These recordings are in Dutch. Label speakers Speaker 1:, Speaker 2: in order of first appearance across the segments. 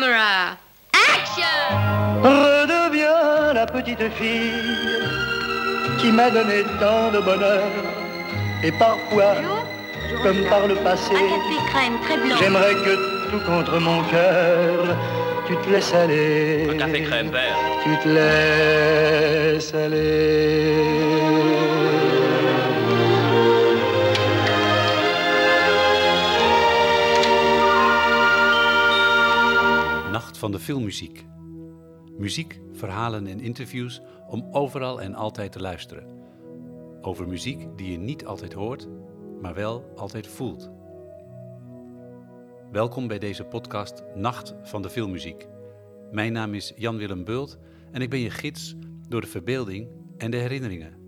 Speaker 1: camera. Action!
Speaker 2: Redeviens la petite fille qui m'a donné tant de bonheur. Et parfois, comme par le passé,
Speaker 3: Un café crème très blanc.
Speaker 2: j'aimerais que tout contre mon cœur, tu te laisses aller.
Speaker 4: Un café crème vert.
Speaker 2: Tu te laisses aller.
Speaker 5: Van de filmmuziek. Muziek, verhalen en interviews om overal en altijd te luisteren. Over muziek die je niet altijd hoort, maar wel altijd voelt. Welkom bij deze podcast Nacht van de filmmuziek. Mijn naam is Jan-Willem Bult en ik ben je gids door de verbeelding en de herinneringen.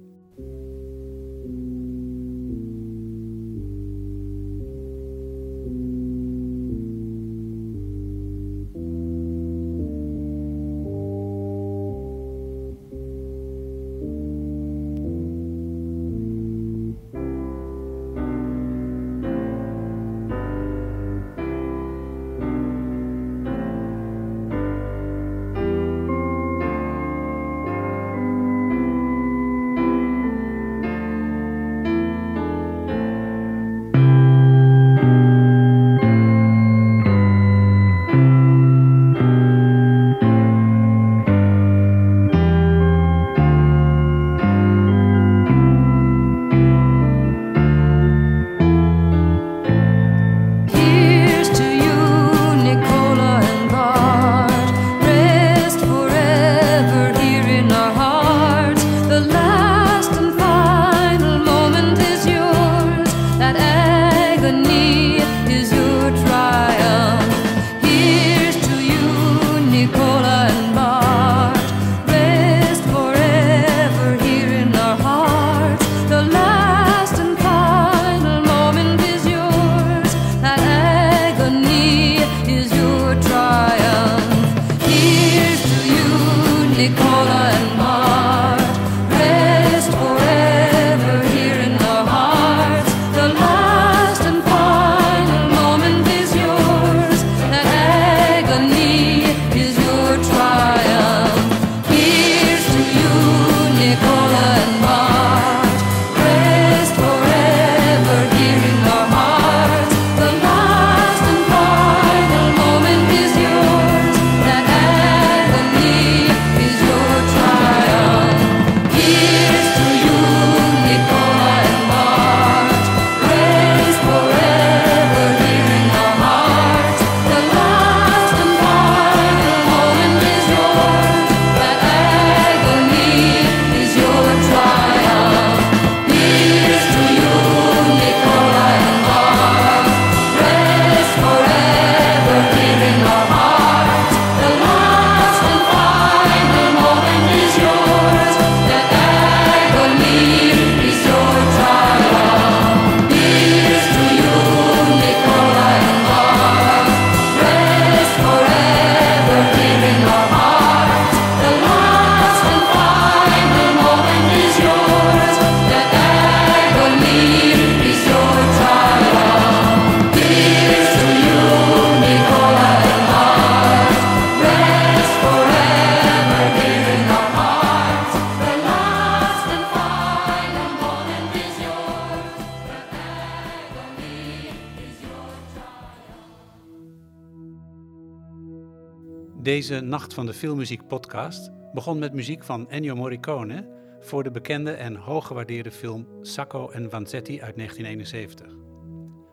Speaker 5: Van de Filmmuziek podcast begon met muziek van Ennio Morricone voor de bekende en hooggewaardeerde film Sacco en Vanzetti uit 1971.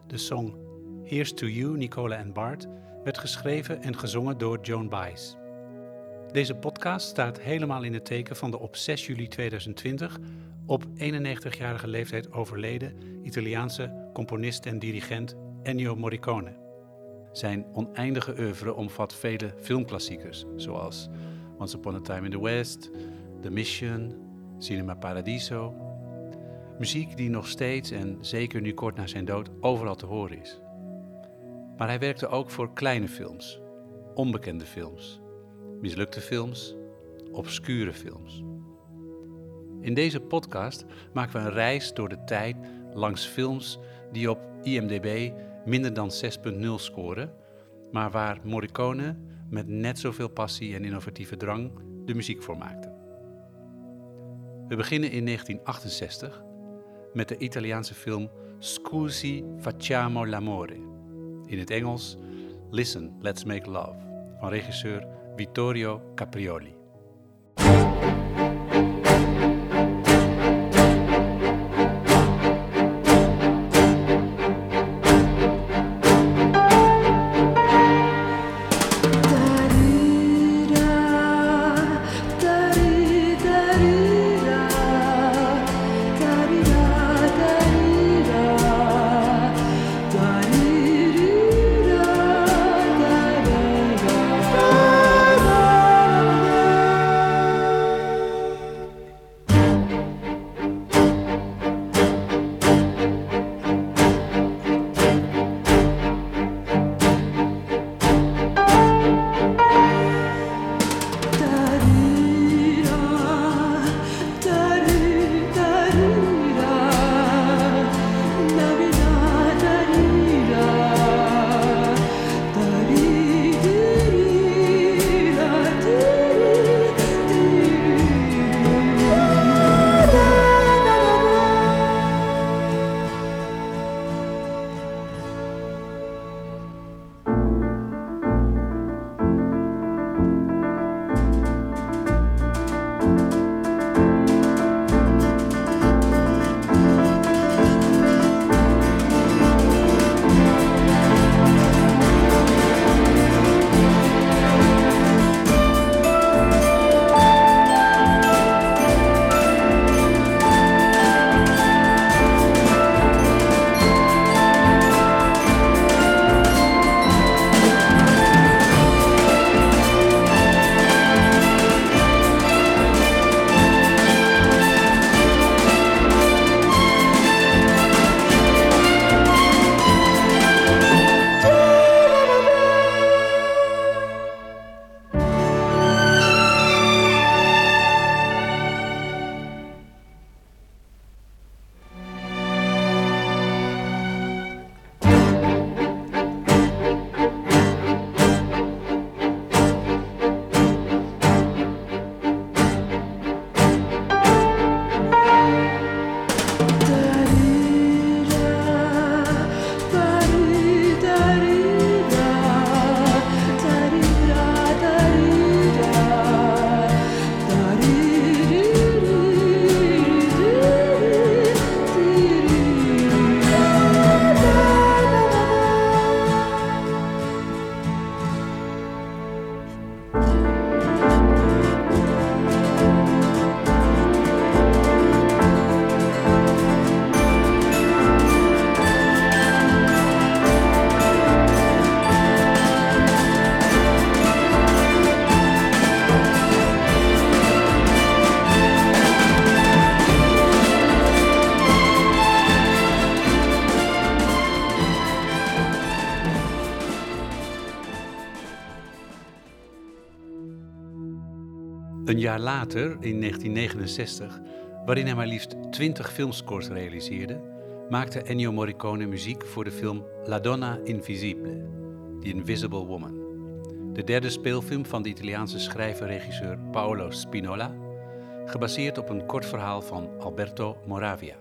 Speaker 5: De song Here's to You, Nicola and Bart werd geschreven en gezongen door Joan Baez. Deze podcast staat helemaal in het teken van de op 6 juli 2020 op 91-jarige leeftijd overleden Italiaanse componist en dirigent Ennio Morricone. Zijn oneindige oeuvre omvat vele filmklassiekers, zoals Once Upon a Time in the West, The Mission, Cinema Paradiso. Muziek die nog steeds en zeker nu kort na zijn dood overal te horen is. Maar hij werkte ook voor kleine films, onbekende films, mislukte films, obscure films. In deze podcast maken we een reis door de tijd langs films die op IMDb minder dan 6.0 scoren, maar waar Morricone
Speaker 6: met net zoveel passie en innovatieve drang de muziek voor maakten. We beginnen in 1968 met de Italiaanse film Scusi facciamo l'amore. In het Engels Listen, Let's Make Love van regisseur Vittorio Caprioli. Jaar later, in 1969, waarin hij maar liefst 20 filmscores realiseerde, maakte Ennio Morricone muziek voor de film La Donna Invisibile, The Invisible Woman. De derde speelfilm van de Italiaanse schrijver-regisseur Paolo Spinola, gebaseerd op een kort verhaal van Alberto Moravia.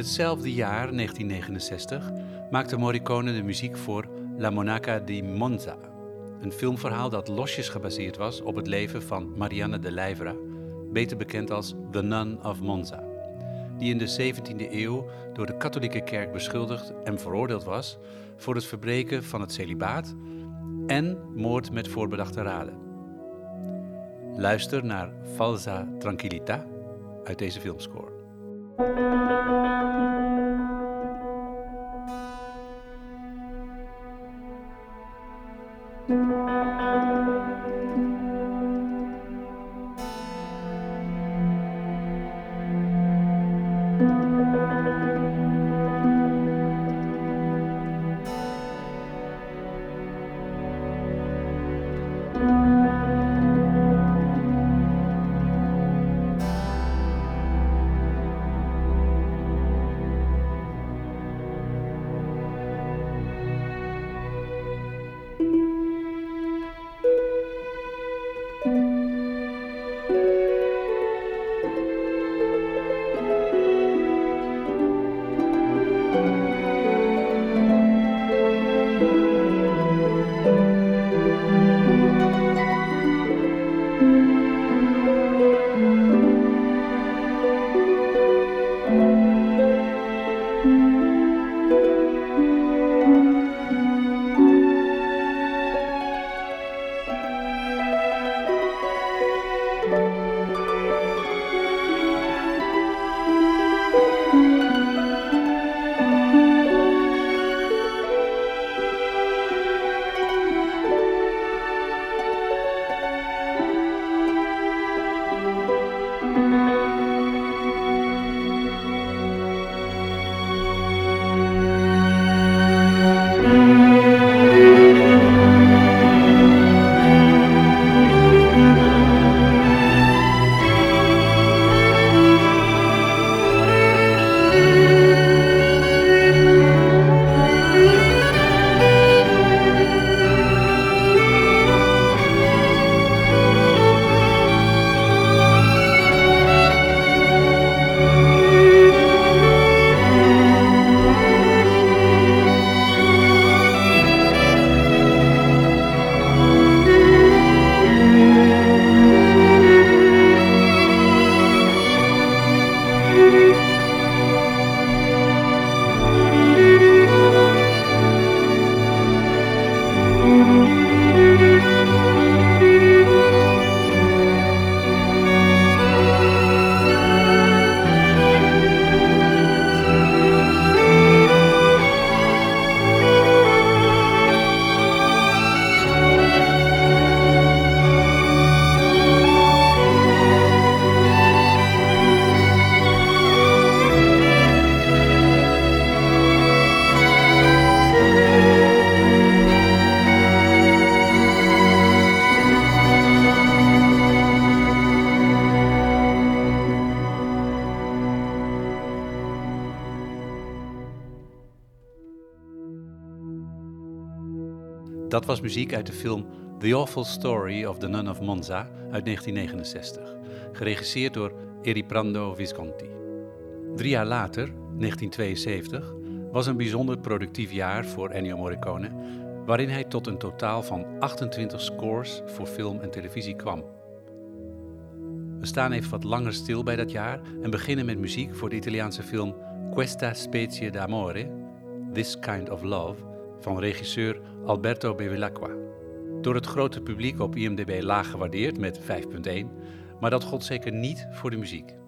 Speaker 7: Hetzelfde jaar, 1969, maakte Morricone de muziek voor La Monaca di Monza. Een filmverhaal dat losjes gebaseerd was op het leven van Marianne de Lijvera, beter bekend als The Nun of Monza, die in de 17e eeuw door de katholieke kerk beschuldigd en veroordeeld was voor het verbreken van het celibaat en moord met voorbedachte raden. Luister naar Falsa Tranquillità uit deze filmscore. Thank you. Dat was muziek uit de film The Awful Story of the Nun of Monza uit 1969, geregisseerd door Eriprando Visconti. Drie jaar later, 1972, was een bijzonder productief jaar voor Ennio Morricone, waarin hij tot een totaal van 28 scores voor film en televisie kwam. We staan even wat langer stil bij dat jaar en beginnen met muziek voor de Italiaanse film Questa specie d'amore, This Kind of Love, van regisseur Alberto Bevilacqua. Door het grote publiek op IMDb laag gewaardeerd met 5.1, maar dat gold zeker niet voor de muziek.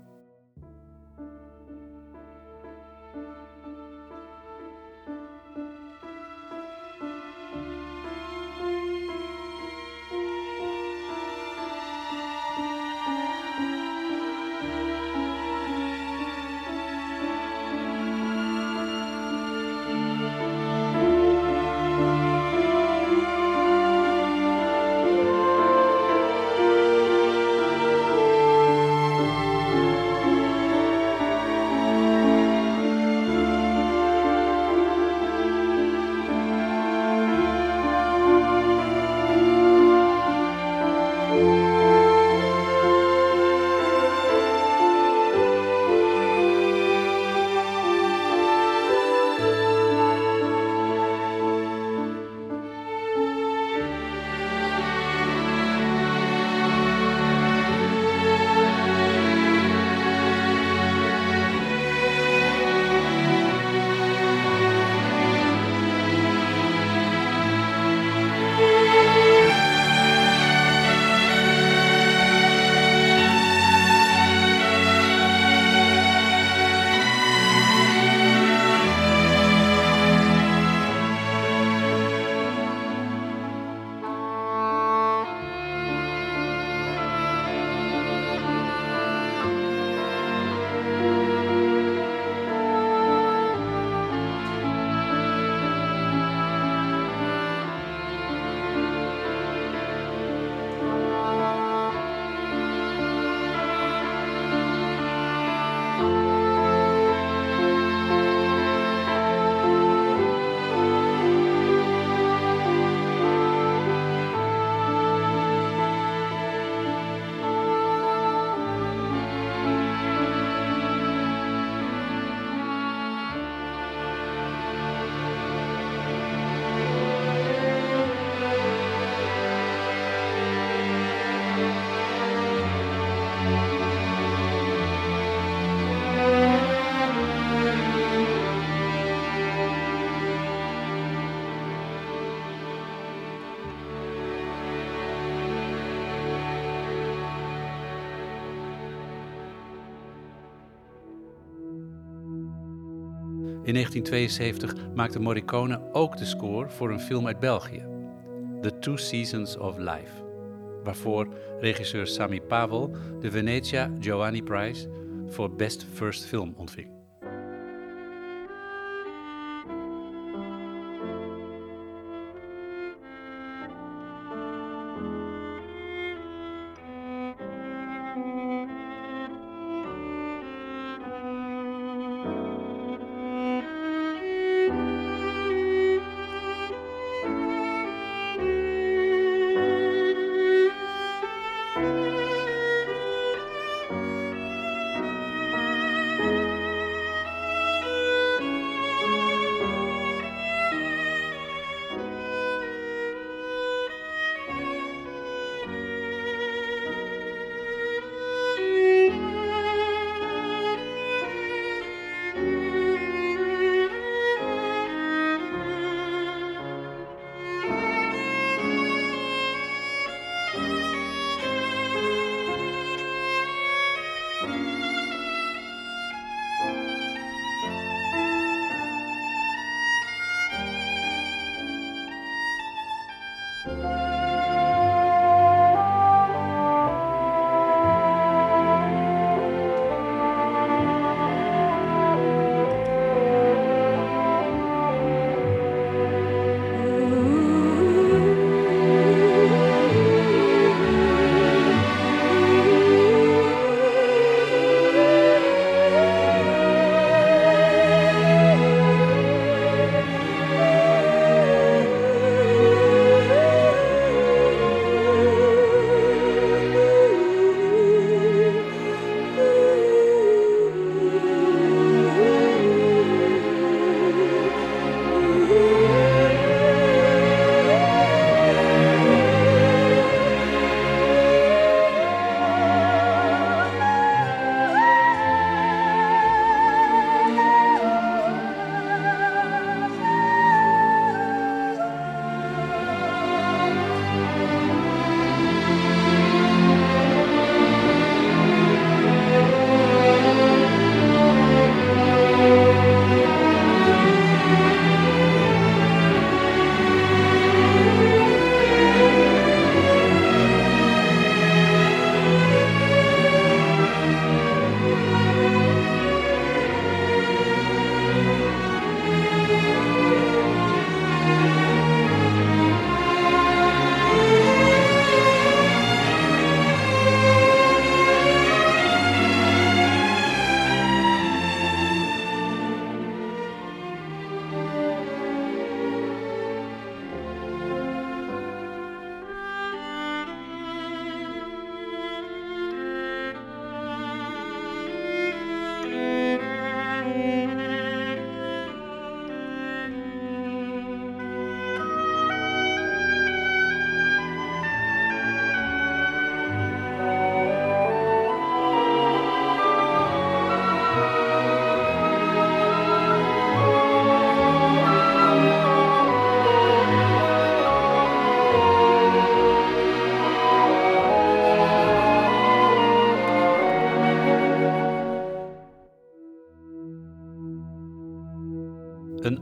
Speaker 7: In 1972 maakte Morricone ook de score voor een film uit België, The Two Seasons of Life, waarvoor regisseur Sami Pavel de Venetia Giovanni Prize voor Best First Film ontving.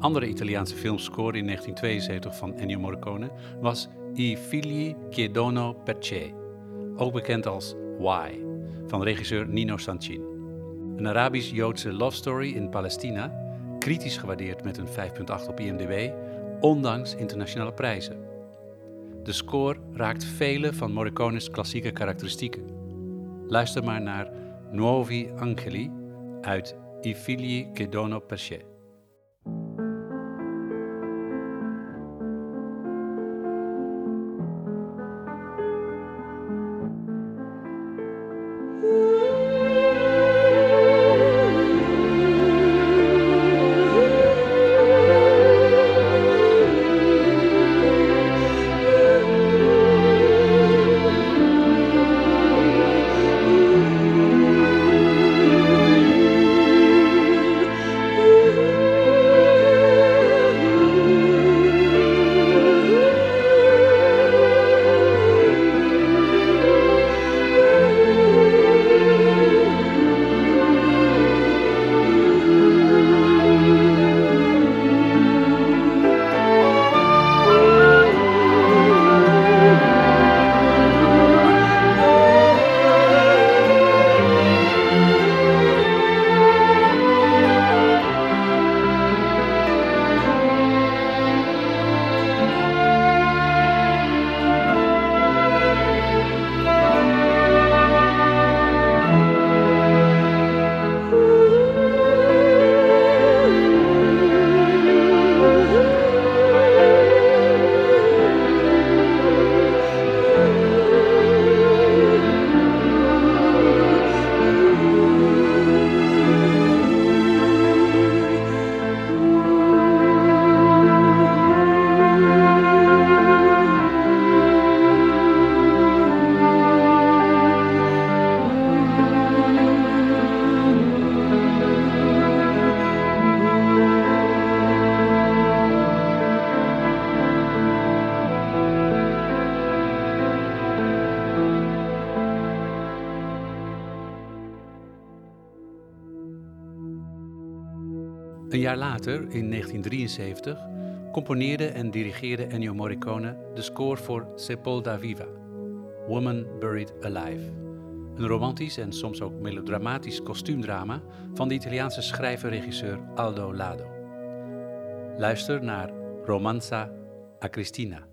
Speaker 7: Andere Italiaanse filmscore in 1972 van Ennio Morricone was I figli chiedono perché, ook bekend als Why, van regisseur Nino Sanchin. Een Arabisch-Joodse love story in Palestina, kritisch gewaardeerd met een 5.8 op IMDb, ondanks internationale prijzen. De score raakt vele van Morricone's klassieke karakteristieken. Luister maar naar Nuovi Angeli uit I figli chiedono perché. Later, in 1973, componeerde en dirigeerde Ennio Morricone de score voor Sepolda Viva, Woman Buried Alive. Een romantisch en soms ook melodramatisch kostuumdrama van de Italiaanse schrijver-regisseur Aldo Lado. Luister naar Romanza a Cristina.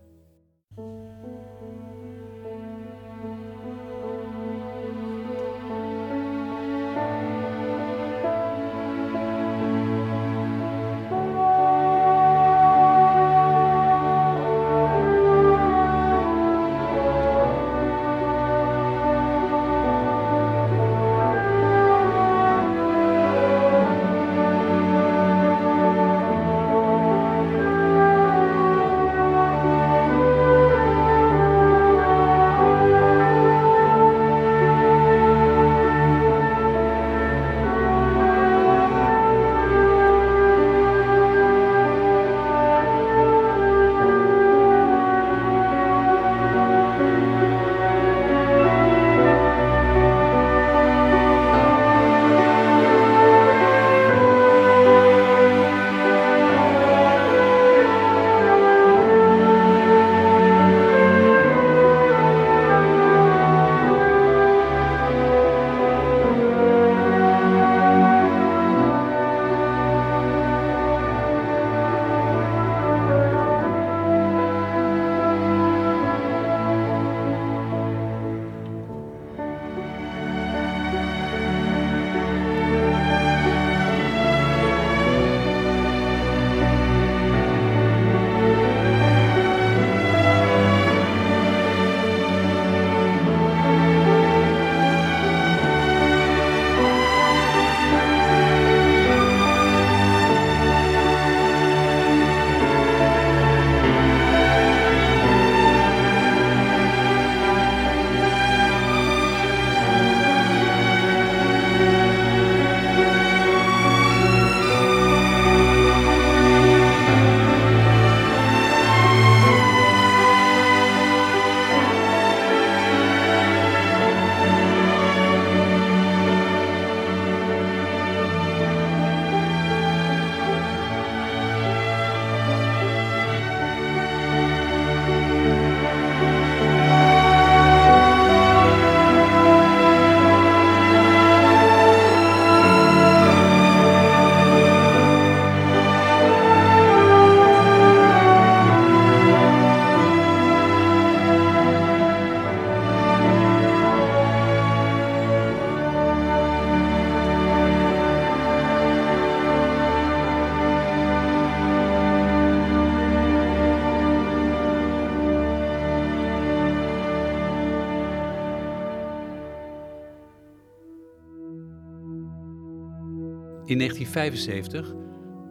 Speaker 7: 1975,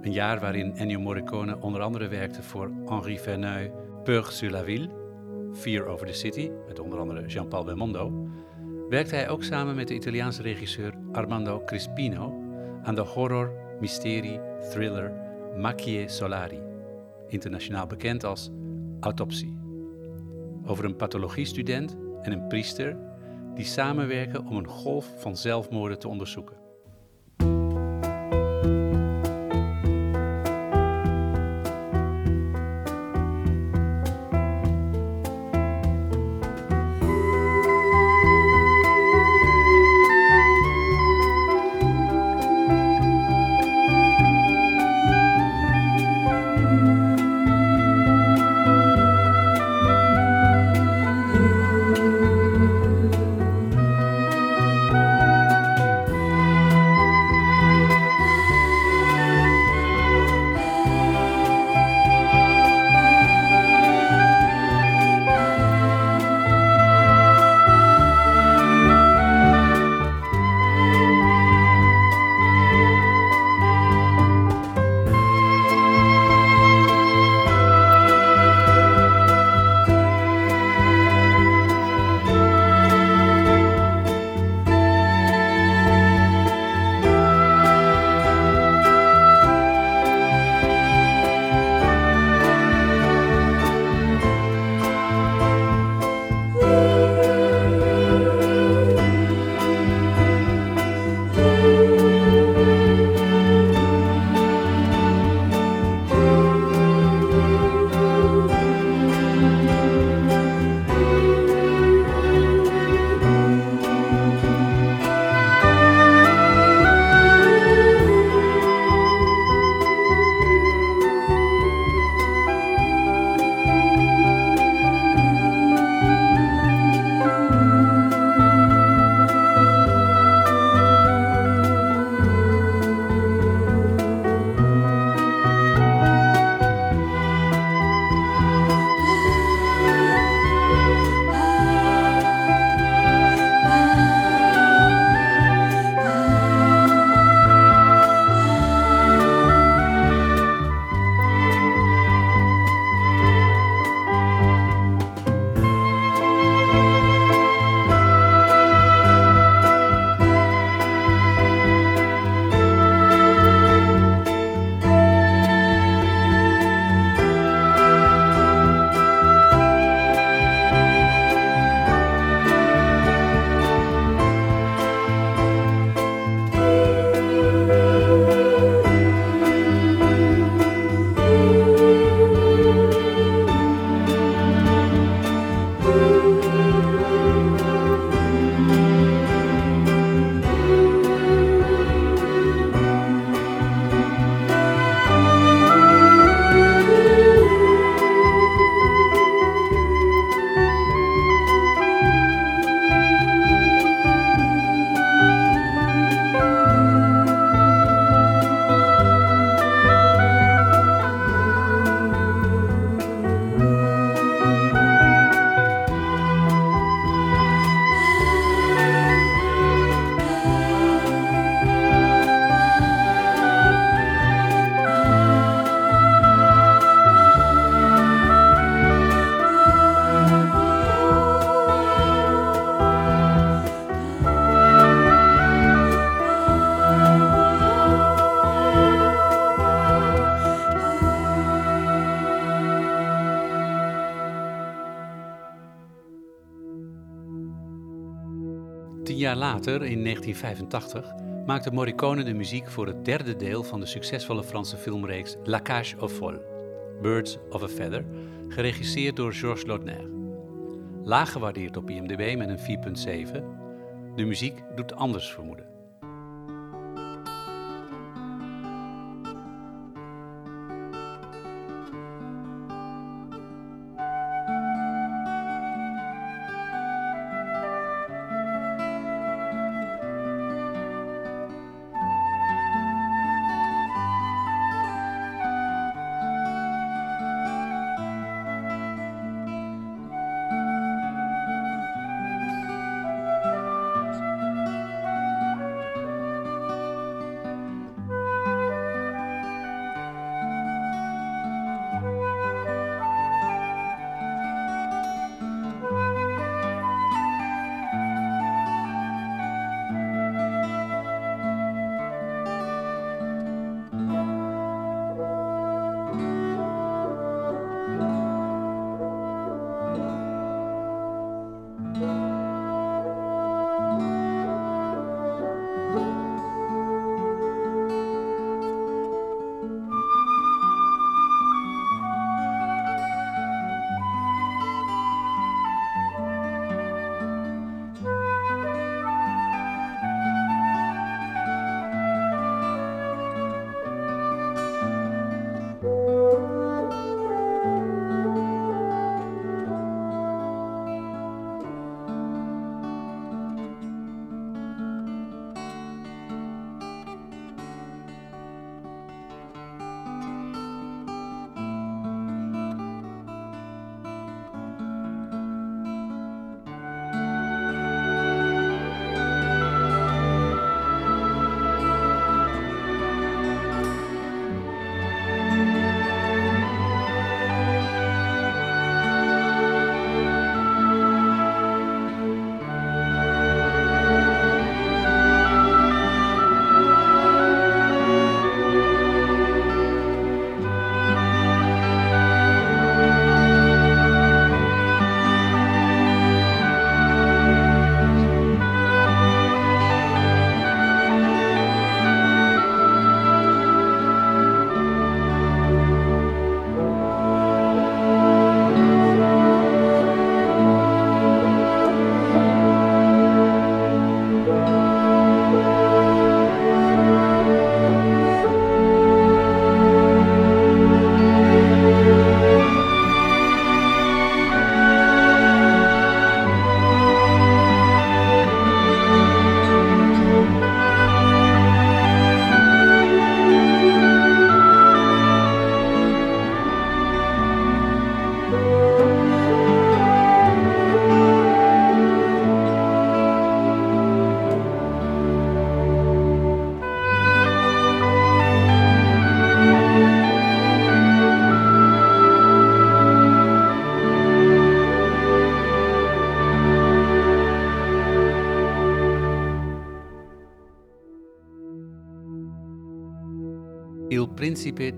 Speaker 7: een jaar waarin Ennio Morricone onder andere werkte voor Henri Verneuil, Peur sur la ville, Fear over the City, met onder andere Jean-Paul Belmondo, werkte hij ook samen met de Italiaanse regisseur Armando Crispino aan de horror, mysterie, thriller Macchie Solari, internationaal bekend als Autopsie. Over een pathologiestudent en een priester die samenwerken om een golf van zelfmoorden te onderzoeken. Later, in 1985, maakte Morricone de muziek voor het derde deel van de succesvolle Franse filmreeks La Cage aux Folles, Birds of a Feather, geregisseerd door Georges Lautner. Laag gewaardeerd op IMDb met een 4.7, de muziek doet anders vermoeden.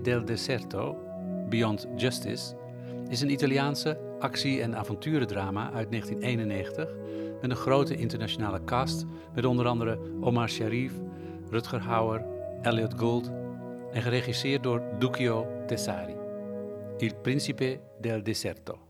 Speaker 7: Del Deserto, Beyond Justice, is een Italiaanse actie- en avonturendrama uit 1991 met een grote internationale cast met onder andere Omar Sharif, Rutger Hauer, Elliot Gould en geregisseerd door Duccio Tessari. Il Principe del Deserto.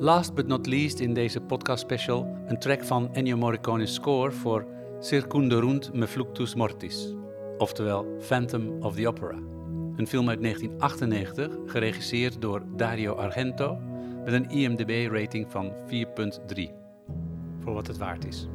Speaker 7: Last but not least in deze podcast special een track van Ennio Morricone's score voor Circunderunt me fluctus mortis, oftewel Phantom of the Opera. Een film uit 1998, geregisseerd door Dario Argento, met een IMDb-rating van 4.3. Voor wat het waard is.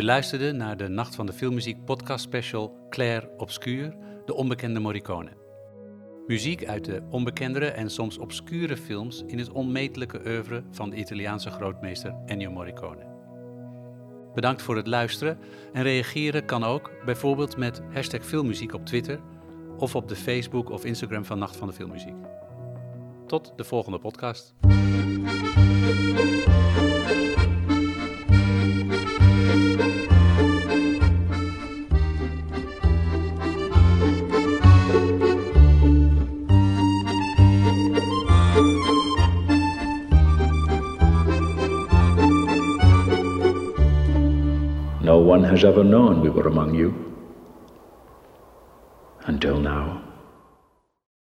Speaker 7: Je luisterde naar de Nacht van de Filmmuziek podcast special Claire Obscure, de onbekende Morricone. Muziek uit de onbekendere en soms obscure films in het onmetelijke oeuvre van de Italiaanse grootmeester Ennio Morricone. Bedankt voor het luisteren en reageren kan ook bijvoorbeeld met hashtag filmmuziek op Twitter of op de Facebook of Instagram van Nacht van de Filmmuziek. Tot de volgende podcast.
Speaker 8: One has ever known we were among you until now.